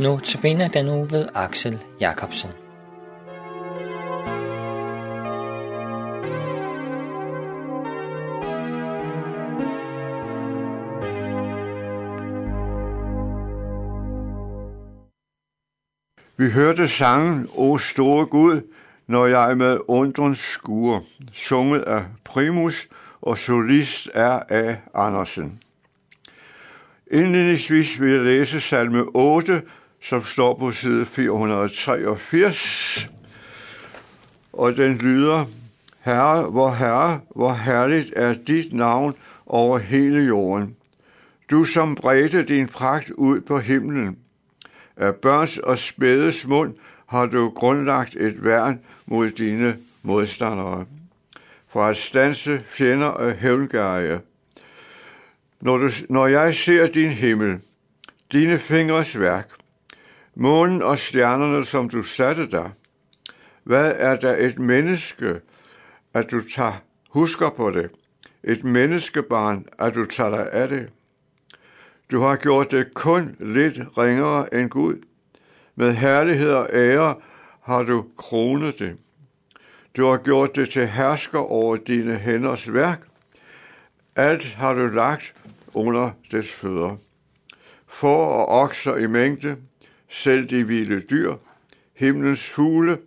Nu tabiner den uge ved Axel Jacobsen. Vi hørte sangen O store Gud, når jeg med undren skuer, sunget af Primus og solist er af Andersen. Indledningsvis vil jeg læse salme 8, som står på side 483, og den lyder, Herre, hvor Herre, hvor herligt er dit navn over hele jorden. Du som bredte din pragt ud på himlen. Af børns og spædes mund har du grundlagt et værn mod dine modstandere. For at stanse fjender og hævngærige. Når, du, når jeg ser din himmel, dine fingres værk, månen og stjernerne, som du satte der, hvad er der et menneske, at du tager, husker på det? Et menneskebarn, at du tager dig af det? Du har gjort det kun lidt ringere end Gud. Med herlighed og ære har du kronet det. Du har gjort det til hersker over dine hænders værk. Alt har du lagt under dets fødder. For og okser i mængde, selv de vilde dyr, himlens fugle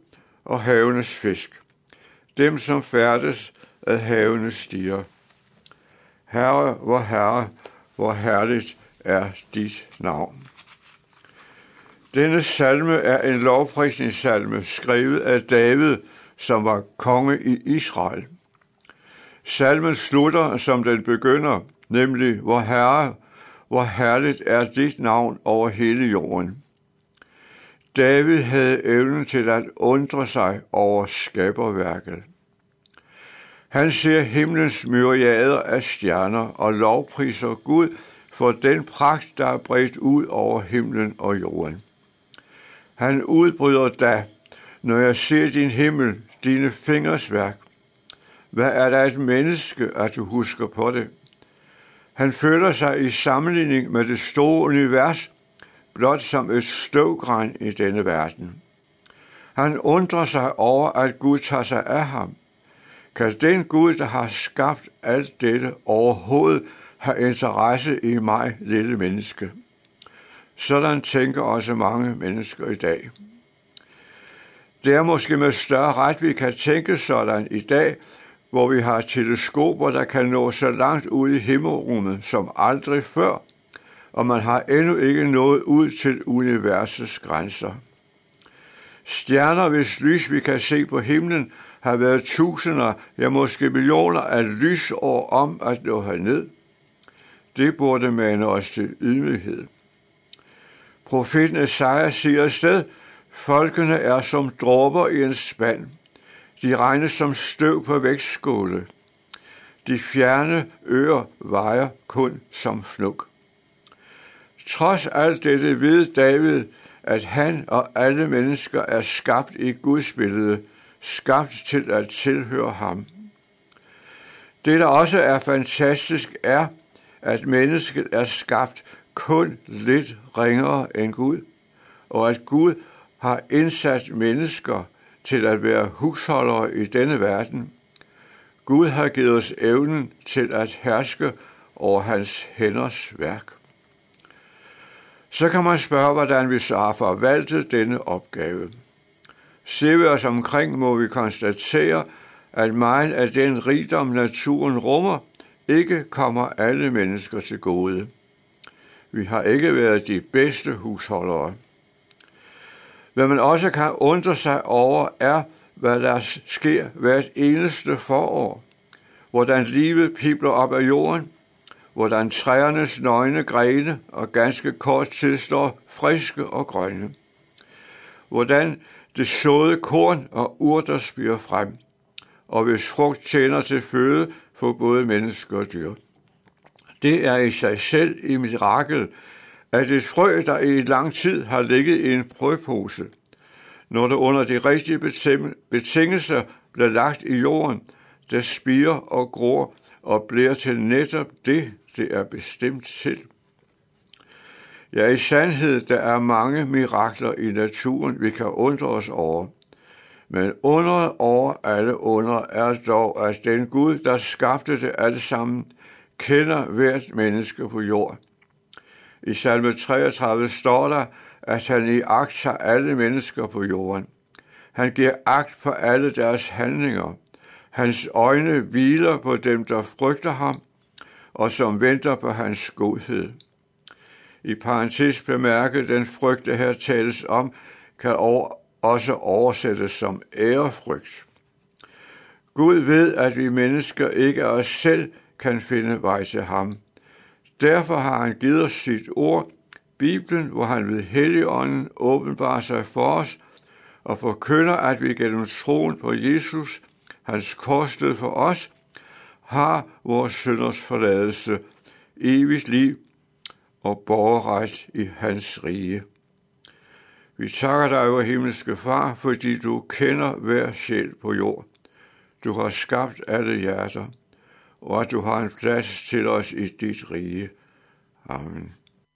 og havenes fisk, dem som færdes af havenes stiger. Herre, hvor herre, hvor herligt er dit navn. Denne salme er en lovprisningssalme skrevet af David, som var konge i Israel. Salmen slutter, som den begynder, nemlig, hvor herre, hvor herligt er dit navn over hele jorden. David havde evnen til at undre sig over skaberværket. Han ser himlens myriader af stjerner og lovpriser Gud for den pragt, der er bredt ud over himlen og jorden. Han udbryder da, når jeg ser din himmel, dine fingers værk. Hvad er der et menneske, at du husker på det? Han føler sig i sammenligning med det store univers blot som et støvgræn i denne verden. Han undrer sig over, at Gud tager sig af ham. Kan den Gud, der har skabt alt dette, overhovedet have interesse i mig, lille menneske? Sådan tænker også mange mennesker i dag. Det er måske med større ret, vi kan tænke sådan i dag, hvor vi har teleskoper, der kan nå så langt ud i himmelrummet som aldrig før, og man har endnu ikke nået ud til universets grænser. Stjerner, hvis lys vi kan se på himlen, har været tusinder, ja måske millioner af lysår om at nå herned. Det burde mane os til ydmyghed. Profeten Esajas siger sted, folkene er som dråber i en spand. De regnes som støv på vægtskåle. De fjerne øer vejer kun som fnuk. Trods alt dette ved David, at han og alle mennesker er skabt i Guds billede, skabt til at tilhøre ham. Det, der også er fantastisk, er, at mennesket er skabt kun lidt ringere end Gud, og at Gud har indsat mennesker til at være husholdere i denne verden. Gud har givet os evnen til at herske over hans hænders værk. Så kan man spørge, hvordan vi så har forvaltet denne opgave. Ser vi os omkring, må vi konstatere, at meget af den rigdom, naturen rummer, ikke kommer alle mennesker til gode. Vi har ikke været de bedste husholdere. Hvad man også kan undre sig over, er, hvad der sker hvert eneste forår. Hvordan livet pibler op af jorden, hvordan træernes nøgne grene og ganske kort tid står friske og grønne. Hvordan det såede korn og urter spyrer frem, og hvis frugt tjener til føde for både mennesker og dyr. Det er i sig selv et mirakel, at et frø, der i lang tid har ligget i en frøpose, når det under de rigtige betingelser bliver lagt i jorden, der spiger og gror og bliver til netop det, det er bestemt til. Ja, i sandhed, der er mange mirakler i naturen, vi kan undre os over. Men under over alle under er dog, at den Gud, der skabte det alle sammen, kender hvert menneske på jord. I salme 33 står der, at han i agt tager alle mennesker på jorden. Han giver agt på alle deres handlinger. Hans øjne hviler på dem, der frygter ham, og som venter på hans godhed. I parentes bemærket, den frygt, der her tales om, kan også oversættes som ærefrygt. Gud ved, at vi mennesker ikke af os selv kan finde vej til ham. Derfor har han givet os sit ord, Bibelen, hvor han ved Helligånden åbenbarer sig for os og forkynder, at vi gennem troen på Jesus, hans korsdød for os, har vores sønders forladelse, evigt liv og borgerret i hans rige. Vi takker dig, o himmelske far, fordi du kender hver sjæl på jord. Du har skabt alle hjerter, og at du har en plads til os i dit rige. Amen.